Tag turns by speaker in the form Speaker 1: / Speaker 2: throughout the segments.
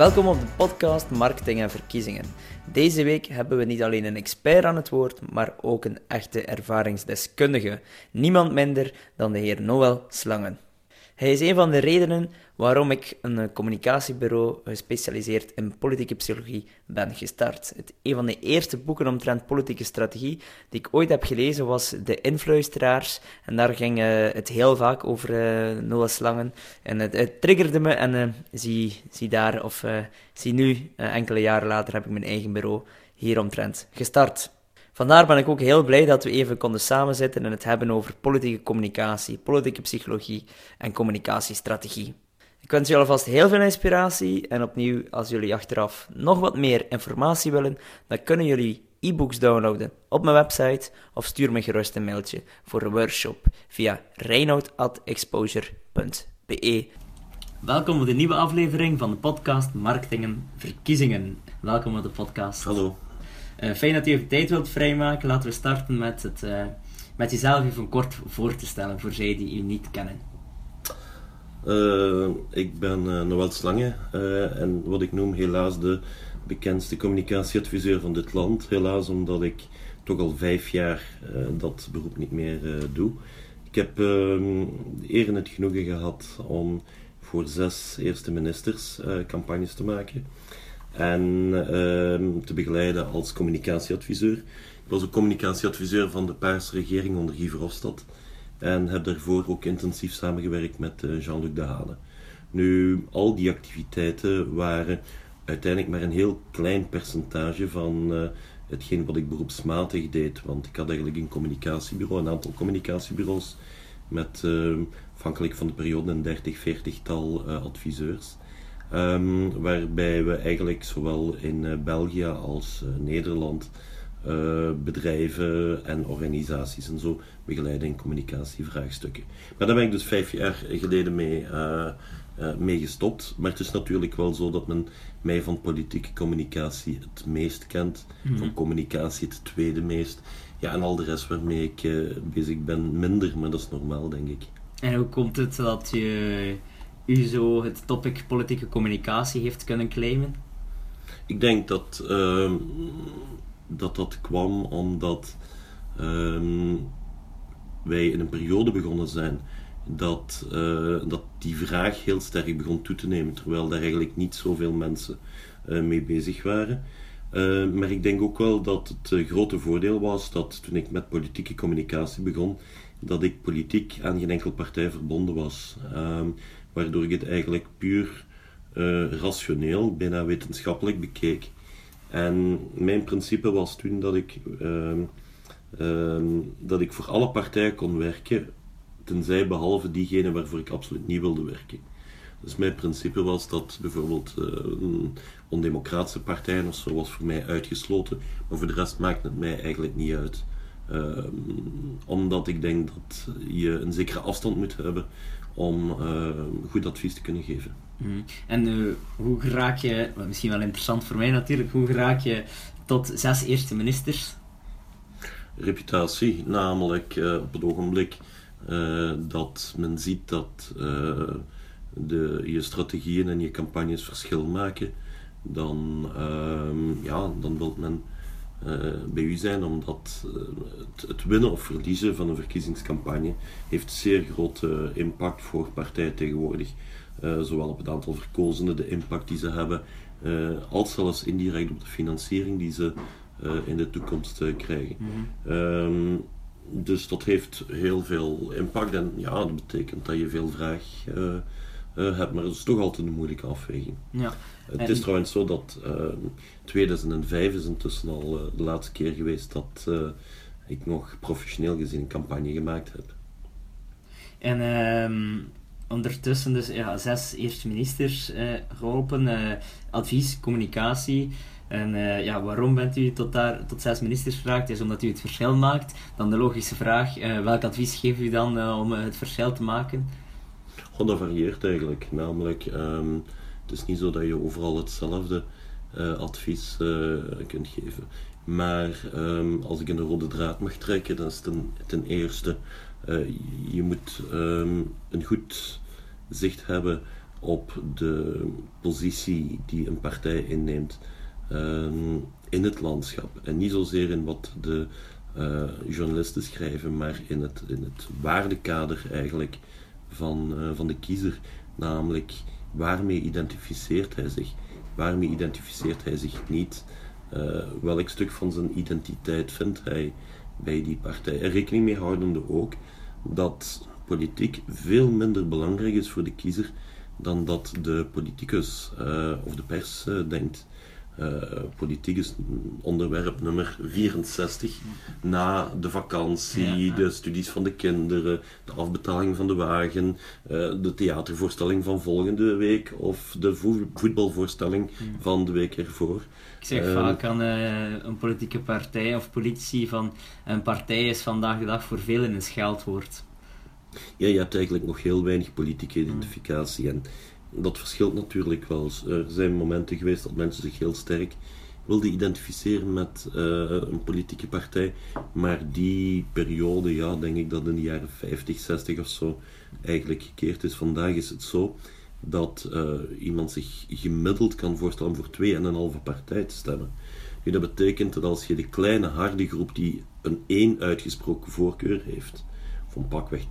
Speaker 1: Welkom op de podcast Marketing en Verkiezingen. Deze week hebben we niet alleen een expert aan het woord, maar ook een echte ervaringsdeskundige. Niemand minder dan de heer Noël Slangen. Hij is een van de redenen waarom ik een eh, communicatiebureau gespecialiseerd in politieke psychologie ben gestart. Het, een van de eerste boeken omtrent politieke strategie die ik ooit heb gelezen was De Influisteraars. En daar ging uh, het heel vaak over uh, Noah Slangen. En het, het, triggerde me en zie, zie daar, of zie nu, enkele jaren later, heb ik mijn eigen bureau hieromtrent gestart. Vandaar ben ik ook heel blij dat we even konden samenzitten en het hebben over politieke communicatie, politieke psychologie en communicatiestrategie. Ik wens jullie alvast heel veel inspiratie en opnieuw, als jullie achteraf nog wat meer informatie willen, dan kunnen jullie e-books downloaden op mijn website of stuur me gerust een mailtje voor een workshop via reinoud.exposure.be. Welkom op de nieuwe aflevering van de podcast Marketing Verkiezingen. Welkom op de podcast.
Speaker 2: Hallo.
Speaker 1: Uh, fijn dat u even tijd wilt vrijmaken. Laten we starten met, het, uh, met jezelf even kort voor te stellen voor zij die u niet kennen.
Speaker 2: Uh, ik ben Noël Slange en wat ik noem helaas de bekendste communicatieadviseur van dit land. Helaas omdat ik toch al vijf jaar dat beroep niet meer doe. Ik heb ehm, eer en het genoegen gehad om voor zes eerste ministers campagnes te maken en uh, te begeleiden als communicatieadviseur. Ik was ook communicatieadviseur van de Paarse regering onder Guy Verhofstadt en heb daarvoor ook intensief samengewerkt met uh, Jean-Luc Dehane. Nu, al die activiteiten waren uiteindelijk maar een heel klein percentage van uh, hetgeen wat ik beroepsmatig deed. Want ik had eigenlijk een communicatiebureau, een aantal communicatiebureaus met uh, afhankelijk van de periode een 30, 40 tal adviseurs. Um, waarbij we eigenlijk zowel in uh, België als Nederland bedrijven en organisaties en zo begeleiden in communicatievraagstukken. Maar daar ben ik dus vijf jaar geleden mee, mee gestopt. Maar het is natuurlijk wel zo dat men mij van politieke communicatie het meest kent, mm -hmm. van communicatie het tweede meest. Ja, en al de rest waarmee ik bezig ben minder, maar dat is normaal, denk ik.
Speaker 1: En hoe komt het dat je u zo het topic politieke communicatie heeft kunnen claimen?
Speaker 2: Ik denk dat uh, dat, dat kwam omdat uh, wij in een periode begonnen zijn dat, uh, dat die vraag heel sterk begon toe te nemen, terwijl daar eigenlijk niet zoveel mensen uh, mee bezig waren. Uh, maar ik denk ook wel dat het grote voordeel was dat toen ik met politieke communicatie begon, dat ik politiek aan geen enkel partij verbonden was. Uh, waardoor ik het eigenlijk puur rationeel, bijna wetenschappelijk bekeek. En mijn principe was toen dat ik, uh, dat ik voor alle partijen kon werken, tenzij behalve diegene waarvoor ik absoluut niet wilde werken. Dus mijn principe was dat bijvoorbeeld uh, ondemocratische partijen of zo was voor mij uitgesloten, maar voor de rest maakt het mij eigenlijk niet uit. Uh, omdat ik denk dat je een zekere afstand moet hebben om uh, goed advies te kunnen geven.
Speaker 1: Mm. En uh, hoe raak je, misschien wel interessant voor mij natuurlijk, hoe raak je tot zes eerste ministers?
Speaker 2: Reputatie, namelijk uh, op het ogenblik dat men ziet dat de, je strategieën en je campagnes verschil maken, dan, ehm, ja, dan wil men bij u zijn, omdat het, het, winnen of verliezen van een verkiezingscampagne heeft zeer grote impact voor partijen tegenwoordig. Zowel op het aantal verkozenen, de impact die ze hebben, als zelfs indirect op de financiering die ze in de toekomst krijgen. Mm -hmm. um, dus dat heeft heel veel impact en ja, dat betekent dat je veel vraag uh, hebt, maar het is toch altijd een moeilijke afweging. Ja. Het is trouwens zo dat uh, 2005 is intussen al de laatste keer geweest dat ik nog professioneel gezien een campagne gemaakt heb.
Speaker 1: En um, ondertussen dus ja, zes eerste ministers geholpen, advies, communicatie. En ja, waarom bent u tot, daar, tot zes ministers geraakt? Is omdat u het verschil maakt. Dan de logische vraag, welk advies geeft u dan om het verschil te maken?
Speaker 2: Dat varieert eigenlijk. Namelijk, um, het is niet zo dat je overal hetzelfde advies kunt geven. Maar um, als ik een rode draad mag trekken, dan is ten, ten eerste, je moet um, een goed zicht hebben op de positie die een partij inneemt ehm, in het landschap. En niet zozeer in wat de uh, journalisten schrijven, maar in het, in het waardekader eigenlijk van, uh, van de kiezer. Namelijk, waarmee identificeert hij zich? Waarmee identificeert hij zich niet? Uh, welk stuk van zijn identiteit vindt hij bij die partij? En rekening mee houdende ook dat politiek veel minder belangrijk is voor de kiezer dan dat de politicus of de pers denkt. Uh, politiek is onderwerp nummer 64. Na de vakantie, de studies van de kinderen, de afbetaling van de wagen, uh, de theatervoorstelling van volgende week of de voetbalvoorstelling hmm. van de week ervoor.
Speaker 1: Ik zeg uh, vaak aan een politieke partij of politici van een partij is vandaag de dag voor velen een scheldwoord.
Speaker 2: Ja, je hebt eigenlijk nog heel weinig politieke identificatie. En dat verschilt natuurlijk wel. Er zijn momenten geweest dat mensen zich heel sterk wilden identificeren met uh, een politieke partij. Maar die periode, ja, denk ik dat in de jaren 50, 60 of zo eigenlijk gekeerd is. Vandaag is het zo dat uh, iemand zich gemiddeld kan voorstellen voor twee en een halve partij te stemmen. Nu, dat betekent dat als je de kleine harde groep die een één uitgesproken voorkeur heeft, van pakweg 10%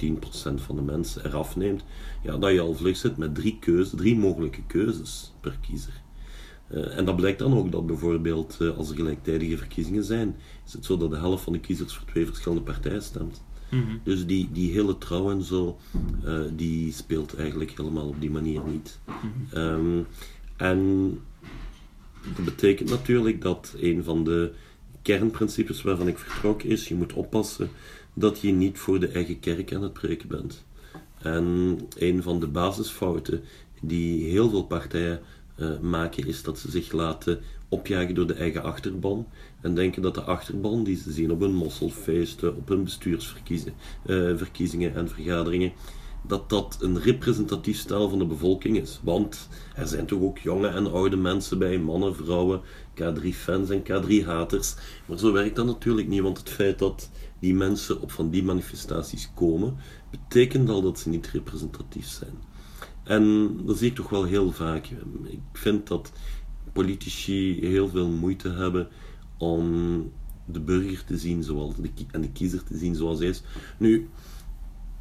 Speaker 2: van de mensen eraf neemt, ja, dat je al vlug zit met drie, keuzes, drie mogelijke keuzes per kiezer. Uh, en dat blijkt dan ook dat bijvoorbeeld uh, als er gelijktijdige verkiezingen zijn, is het zo dat de helft van de kiezers voor twee verschillende partijen stemt. Mm -hmm. Dus die, die hele trouw en zo, uh, die speelt eigenlijk helemaal op die manier niet. Mm -hmm. um, en dat betekent natuurlijk dat een van de kernprincipes waarvan ik vertrok is, je moet oppassen dat je niet voor de eigen kerk aan het preken bent. En een van de basisfouten die heel veel partijen uh, maken, is dat ze zich laten opjagen door de eigen achterban. En denken dat de achterban die ze zien op hun mosselfeesten, op hun bestuursverkiezingen uh, en vergaderingen, dat dat een representatief stel van de bevolking is. Want er zijn toch ook jonge en oude mensen bij, mannen, vrouwen, K3-fans en K3-haters. Maar zo werkt dat natuurlijk niet, want het feit dat die mensen op van die manifestaties komen, betekent al dat ze niet representatief zijn. En dat zie ik toch wel heel vaak. Ik vind dat politici heel veel moeite hebben om de burger te zien zoals de, en de kiezer te zien zoals hij is. Nu,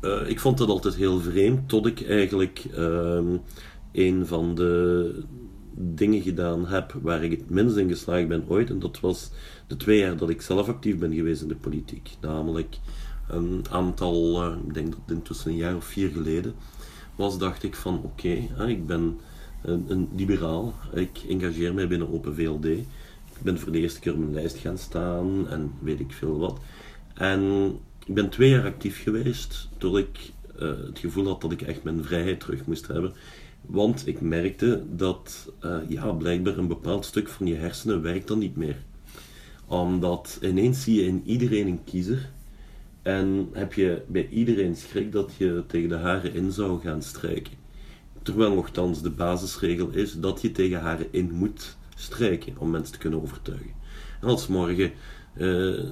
Speaker 2: uh, ik vond dat altijd heel vreemd, tot ik eigenlijk uh, een van de dingen gedaan heb waar ik het minst in geslaagd ben ooit. En dat was de twee jaar dat ik zelf actief ben geweest in de politiek. Namelijk een aantal, uh, ik denk dat het intussen een jaar of vier geleden was, dacht ik van oké, ik ben een, een, liberaal, ik engageer mij binnen Open VLD. Ik ben voor de eerste keer op mijn lijst gaan staan en weet ik veel wat. En ik ben twee jaar actief geweest, tot ik uh, het gevoel had dat ik echt mijn vrijheid terug moest hebben. Want ik merkte dat uh, ja, blijkbaar een bepaald stuk van je hersenen werkt dan niet meer. Omdat ineens zie je in iedereen een kiezer. En heb je bij iedereen schrik dat je tegen de haren in zou gaan strijken. Terwijl nogthans de basisregel is dat je tegen haren in moet strijken om mensen te kunnen overtuigen. En als morgen, uh,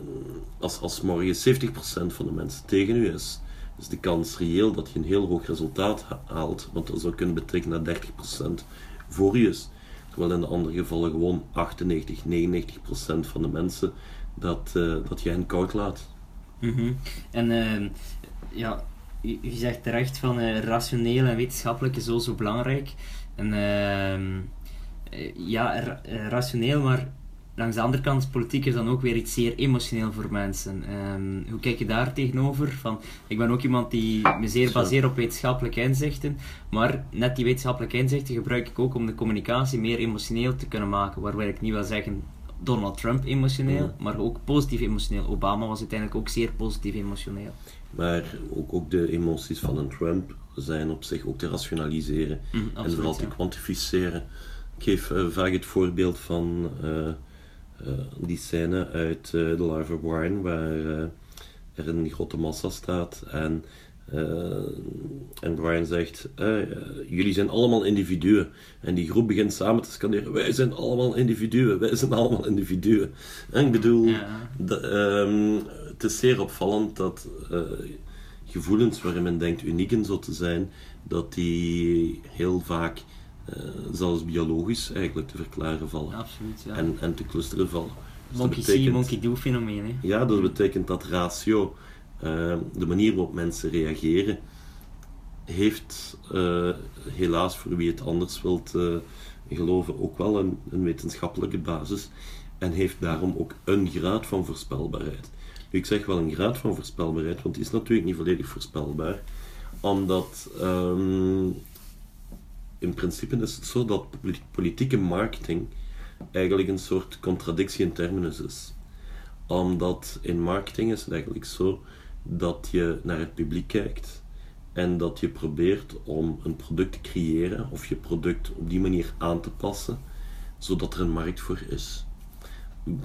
Speaker 2: als, als morgen 70% van de mensen tegen u is, is de kans reëel dat je een heel hoog resultaat haalt, want dat zou kunnen betekenen dat 30% voor je is. Terwijl in de andere gevallen gewoon 98, 99% van de mensen dat, uh, dat je hen koud laat.
Speaker 1: Mm. En uh, ja, je, zegt terecht van uh, rationeel en wetenschappelijk is zo, zo belangrijk. En ehm, eh, ja, ra rationeel, maar langs de andere kant, politiek is dan ook weer iets zeer emotioneel voor mensen. Um, hoe kijk je daar tegenover? Van, ik ben ook iemand die me zeer baseert op wetenschappelijke inzichten, maar net die wetenschappelijke inzichten gebruik ik ook om de communicatie meer emotioneel te kunnen maken. Waarbij ik niet wil zeggen Donald Trump emotioneel, mm. maar ook positief emotioneel. Obama was uiteindelijk ook zeer positief emotioneel.
Speaker 2: Maar ook, ook de emoties van een Trump zijn op zich ook te rationaliseren mm, absoluut, en vooral te kwantificeren. Ik geef uh, vaak het voorbeeld van uh, die scène uit uh, The Life of Wine, waar uh, er een grote massa staat en, en Brian zegt: Jullie zijn allemaal individuen. En die groep begint samen te scanderen: Wij zijn allemaal individuen, wij zijn allemaal individuen. En ik bedoel, ja. de, um, het is zeer opvallend dat gevoelens waarin men denkt uniek in zo te zijn, dat die heel vaak zelfs biologisch eigenlijk te verklaren vallen.
Speaker 1: absoluut, ja.
Speaker 2: en, en te clusteren vallen.
Speaker 1: Dus monkey see, monkey do fenomeen. Hè?
Speaker 2: Ja, dat betekent dat ratio, uh, de manier waarop mensen reageren, heeft uh, helaas voor wie het anders wilt geloven ook wel een, een, wetenschappelijke basis en heeft daarom ook een graad van voorspelbaarheid. Nu, ik zeg wel een graad van voorspelbaarheid, want die is natuurlijk niet volledig voorspelbaar, omdat um, in principe is het zo dat politieke marketing eigenlijk een soort contradictie in terminus is. Omdat in marketing is het eigenlijk zo dat je naar het publiek kijkt en dat je probeert om een product te creëren of je product op die manier aan te passen, zodat er een markt voor is.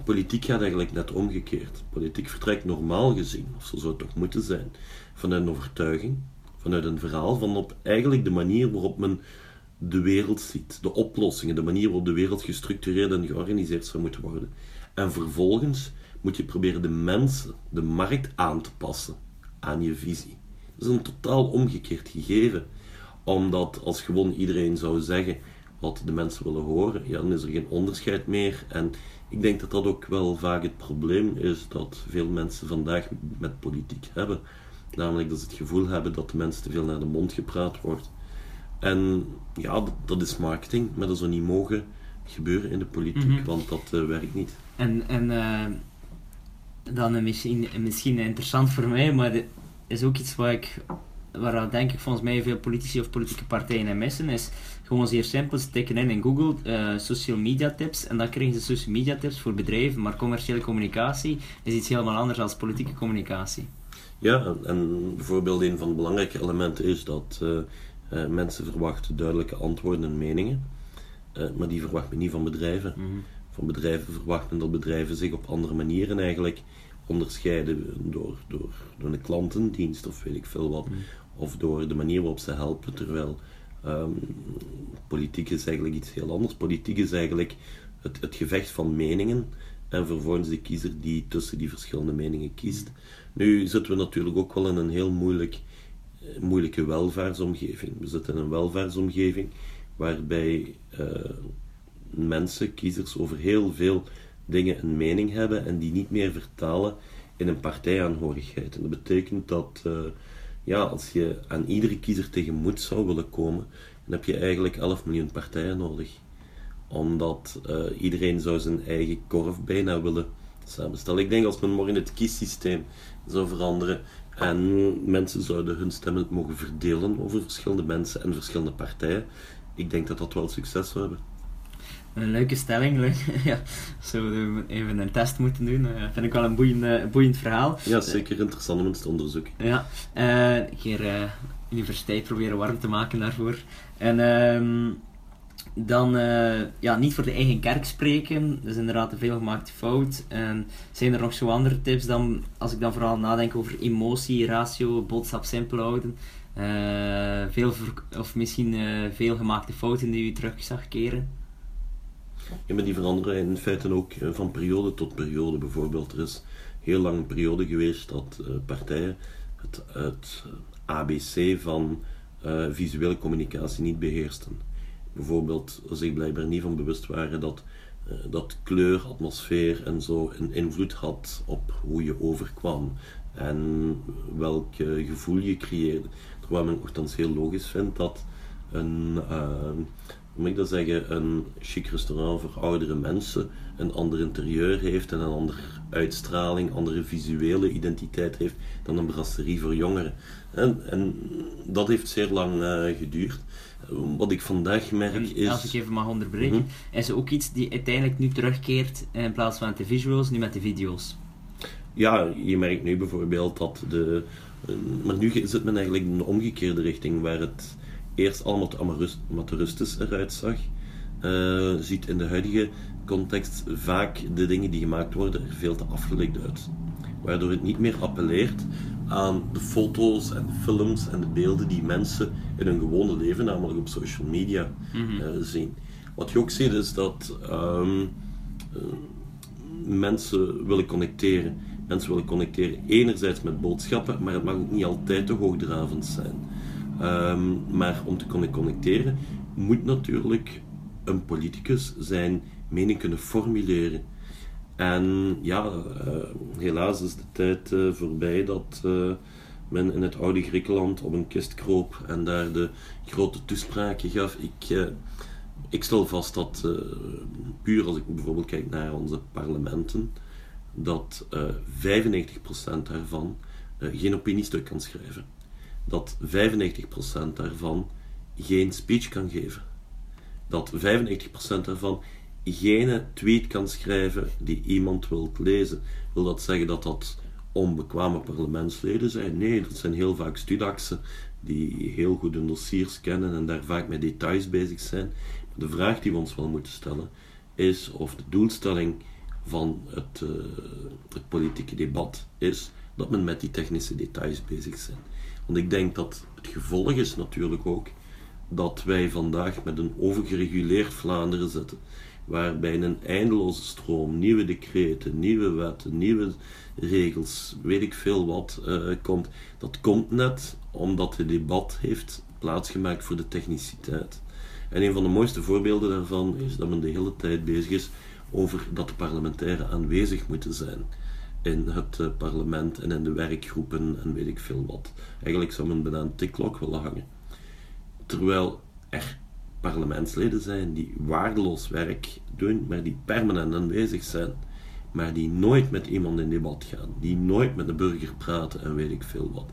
Speaker 2: Politiek gaat eigenlijk net omgekeerd. Politiek vertrekt normaal gezien, of zo zou het toch moeten zijn, vanuit een overtuiging, vanuit een verhaal, van op eigenlijk de manier waarop men de wereld ziet, de oplossingen, de manier waarop de wereld gestructureerd en georganiseerd zou moeten worden. En vervolgens moet je proberen de mensen, de markt aan te passen aan je visie. Dat is een totaal omgekeerd gegeven. Omdat als gewoon iedereen zou zeggen wat de mensen willen horen, ja, dan is er geen onderscheid meer. En ik denk dat dat ook wel vaak het probleem is dat veel mensen vandaag met politiek hebben. Namelijk dat ze het gevoel hebben dat de mensen te veel naar de mond gepraat wordt. En ja, dat, is marketing, maar dat zou niet mogen gebeuren in de politiek, mhm. want dat uh, werkt niet.
Speaker 1: En, en uh, dan misschien, misschien interessant voor mij, maar is ook iets waar ik, waar denk ik volgens mij veel politici of politieke partijen en missen, is gewoon zeer simpel, ze tikken in in Google uh, social media tips en dan krijgen ze social media tips voor bedrijven, maar commerciële communicatie is iets helemaal anders dan politieke communicatie.
Speaker 2: Ja, en bijvoorbeeld een van de belangrijke elementen is dat uh, mensen verwachten duidelijke antwoorden en meningen, uh, maar die verwacht men niet van bedrijven. Mhm. Van bedrijven verwacht men dat bedrijven zich op andere manieren eigenlijk onderscheiden door, door, door een klantendienst of weet ik veel wat, mhm. of door de manier waarop ze helpen. Terwijl um, politiek is eigenlijk iets heel anders. Politiek is eigenlijk het, het gevecht van meningen en vervolgens de kiezer die tussen die verschillende meningen kiest. Nu zitten we natuurlijk ook wel in een heel moeilijk moeilijke welvaartsomgeving. We zitten in een welvaartsomgeving waarbij uh, mensen, kiezers, over heel veel dingen een mening hebben en die niet meer vertalen in een partijaanhorigheid. En dat betekent dat uh, ja, als je aan iedere kiezer tegemoet zou willen komen, dan heb je eigenlijk 11 miljoen partijen nodig. Omdat uh, iedereen zou zijn eigen korf bijna willen samenstellen. Ik denk als men morgen het kiessysteem zou veranderen, en mensen zouden hun stemmen mogen verdelen over verschillende mensen en verschillende partijen. Ik denk dat dat wel succes zou hebben.
Speaker 1: Een leuke stelling. Leuk. ja, zouden we even een test moeten doen. Uh, vind ik wel een boeiend, boeiend verhaal.
Speaker 2: Ja, zeker interessant om eens te onderzoeken.
Speaker 1: Ja, uh, een keer universiteit proberen warm te maken daarvoor. En ehm, dan uh, ja, niet voor de eigen kerk spreken. Dat is inderdaad een veel gemaakte fout. En zijn er nog zo andere tips dan, als ik dan vooral nadenk over emotie, ratio, boodschap simpel houden. Uh, veel of misschien uh, veel gemaakte fouten die u terug zag keren?
Speaker 2: Ja, maar die veranderen in feite ook van periode tot periode. Bijvoorbeeld, er is heel lang een periode geweest dat partijen het, het ABC van visuele communicatie niet beheersten bijvoorbeeld zich blijkbaar niet van bewust waren dat, uh, dat kleur, atmosfeer en zo een invloed had op hoe je overkwam en welk gevoel je creëerde. Terwijl men nogthans heel logisch vindt dat een, uh, hoe moet ik dat zeggen, een chic restaurant voor oudere mensen een ander interieur heeft en een andere uitstraling, andere visuele identiteit heeft dan een brasserie voor jongeren. En, en dat heeft zeer lang uh, geduurd wat ik vandaag merk is...
Speaker 1: Als ik even mag onderbreken, mm is ook iets die uiteindelijk nu terugkeert in plaats van de visuals, nu met de video's.
Speaker 2: Ja, je merkt nu bijvoorbeeld dat de... Maar nu zit men eigenlijk in de omgekeerde richting, waar het eerst allemaal te amateuristisch eruit zag. Uh, ziet in de huidige context vaak de dingen die gemaakt worden er veel te afgelekt uit. Waardoor het niet meer appelleert aan de foto's en de films en de beelden die mensen in hun gewone leven, namelijk op social media, mhm. eh, zien. Wat je ook ziet is dat um, mensen willen connecteren Mensen willen connecteren enerzijds met boodschappen, maar het mag ook niet altijd te hoogdravend zijn. Ehm, maar om te kunnen connecteren moet natuurlijk een politicus zijn mening kunnen formuleren. En ja, uh, helaas is de tijd uh, voorbij dat uh, men in het oude Griekenland op een kist kroop en daar de grote toespraken gaf. Ik, ik stel vast dat, puur als ik bijvoorbeeld kijk naar onze parlementen, dat 95% daarvan geen opiniestuk kan schrijven. Dat 95% daarvan geen speech kan geven. Dat 95% daarvan geen tweet kan schrijven die iemand wilt lezen. Wil dat zeggen dat dat onbekwame parlementsleden zijn? Nee, dat zijn heel vaak studaksen die heel goed hun dossiers kennen en daar vaak met details bezig zijn. de vraag die we ons wel moeten stellen is of de doelstelling van het, uh, het politieke debat is dat men met die technische details bezig zijn. Want ik denk dat het gevolg is natuurlijk ook dat wij vandaag met een overgereguleerd Vlaanderen zitten waarbij een eindeloze stroom nieuwe decreten, nieuwe wetten, nieuwe regels, weet ik veel wat, uh, komt. Dat komt net omdat het debat heeft plaatsgemaakt voor de techniciteit. En een van de mooiste voorbeelden daarvan is dat men de hele tijd bezig is over dat de parlementairen aanwezig moeten zijn in het uh, parlement en in de werkgroepen en weet ik veel wat. Eigenlijk zou men bijna een tikklok willen hangen. Terwijl er parlementsleden zijn die waardeloos werk doen, maar die permanent aanwezig zijn, maar die nooit met iemand in debat gaan, die nooit met de burger praten en weet ik veel wat.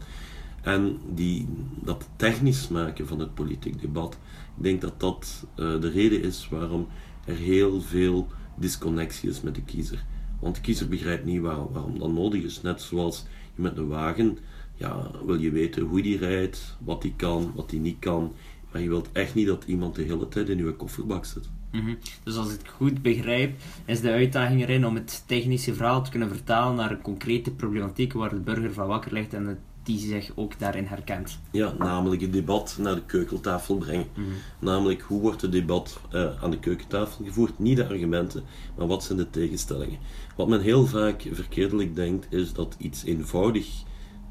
Speaker 2: En die, dat technisch maken van het politiek debat, ik denk dat dat uh, de reden is waarom er heel veel disconnectie is met de kiezer. Want de kiezer begrijpt niet waarom, waarom dat nodig is. Net zoals je met een wagen, ja, wil je weten hoe die rijdt, wat die kan, wat die niet kan. Maar je wilt echt niet dat iemand de hele tijd in je kofferbak zit.
Speaker 1: Mm Dus als ik het goed begrijp, is de uitdaging erin om het technische verhaal te kunnen vertalen naar een concrete problematiek waar de burger van wakker ligt en die zich ook daarin herkent.
Speaker 2: Ja, namelijk het debat naar de keukentafel brengen. Mhm. Namelijk, hoe wordt het debat uh, aan de keukentafel gevoerd? Niet de argumenten, maar wat zijn de tegenstellingen? Wat men heel vaak verkeerdelijk denkt, is dat iets eenvoudig,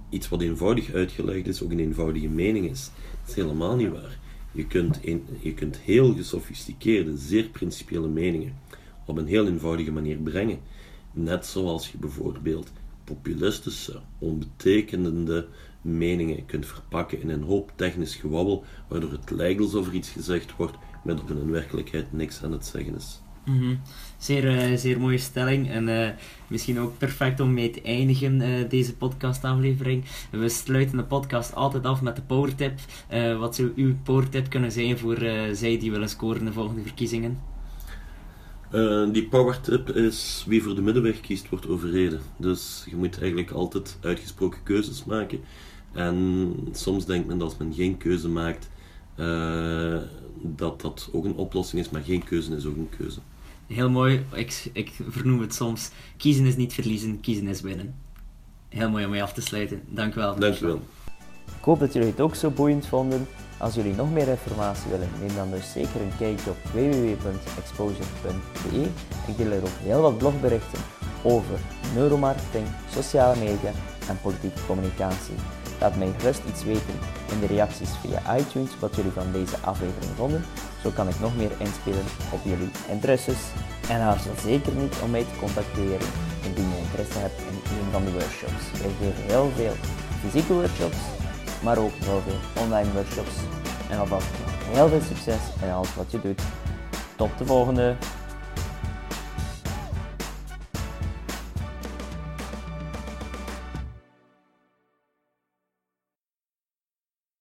Speaker 2: iets wat eenvoudig uitgelegd is, ook een eenvoudige mening is. Dat is helemaal niet waar. Je kunt, kunt heel gesofisticeerde, zeer principiële meningen op een heel eenvoudige manier brengen. Net zoals je bijvoorbeeld populistische, onbetekenende meningen kunt verpakken in een hoop technisch gewabbel, waardoor het lijkt alsof er iets gezegd wordt, met op in werkelijkheid niks aan het zeggen is.
Speaker 1: Mhm. Zeer, uh, zeer mooie stelling en uh, misschien ook perfect om mee te eindigen uh, deze podcastaflevering. We sluiten de podcast altijd af met de powertip. wat zou uw powertip kunnen zijn voor zij die willen scoren de volgende verkiezingen?
Speaker 2: die powertip is wie voor de middenweg kiest wordt overreden. Dus je moet eigenlijk altijd uitgesproken keuzes maken. En soms denkt men dat als men geen keuze maakt, dat dat ook een oplossing is, maar geen keuze is ook een keuze
Speaker 1: heel mooi. Ik, ik vernoem het soms: kiezen is niet verliezen, kiezen is winnen. Heel mooi om mee af te sluiten. Dank u wel.
Speaker 2: Dank u wel.
Speaker 1: Ik hoop dat jullie het ook zo boeiend vonden. Als jullie nog meer informatie willen, neem dan dus zeker een kijkje op www.exposure.be. Ik deel er ook heel wat blogberichten over neuromarketing, sociale media en politieke communicatie. Laat mij gerust iets weten in de reacties via iTunes wat jullie van deze aflevering vonden. Zo kan ik nog meer inspelen op jullie interesses. En aarzel zeker niet om mij te contacteren indien je interesse hebt in een van de workshops. Wij geven heel veel fysieke workshops, maar ook heel veel online workshops. En alvast heel veel succes in alles wat je doet. Tot de volgende!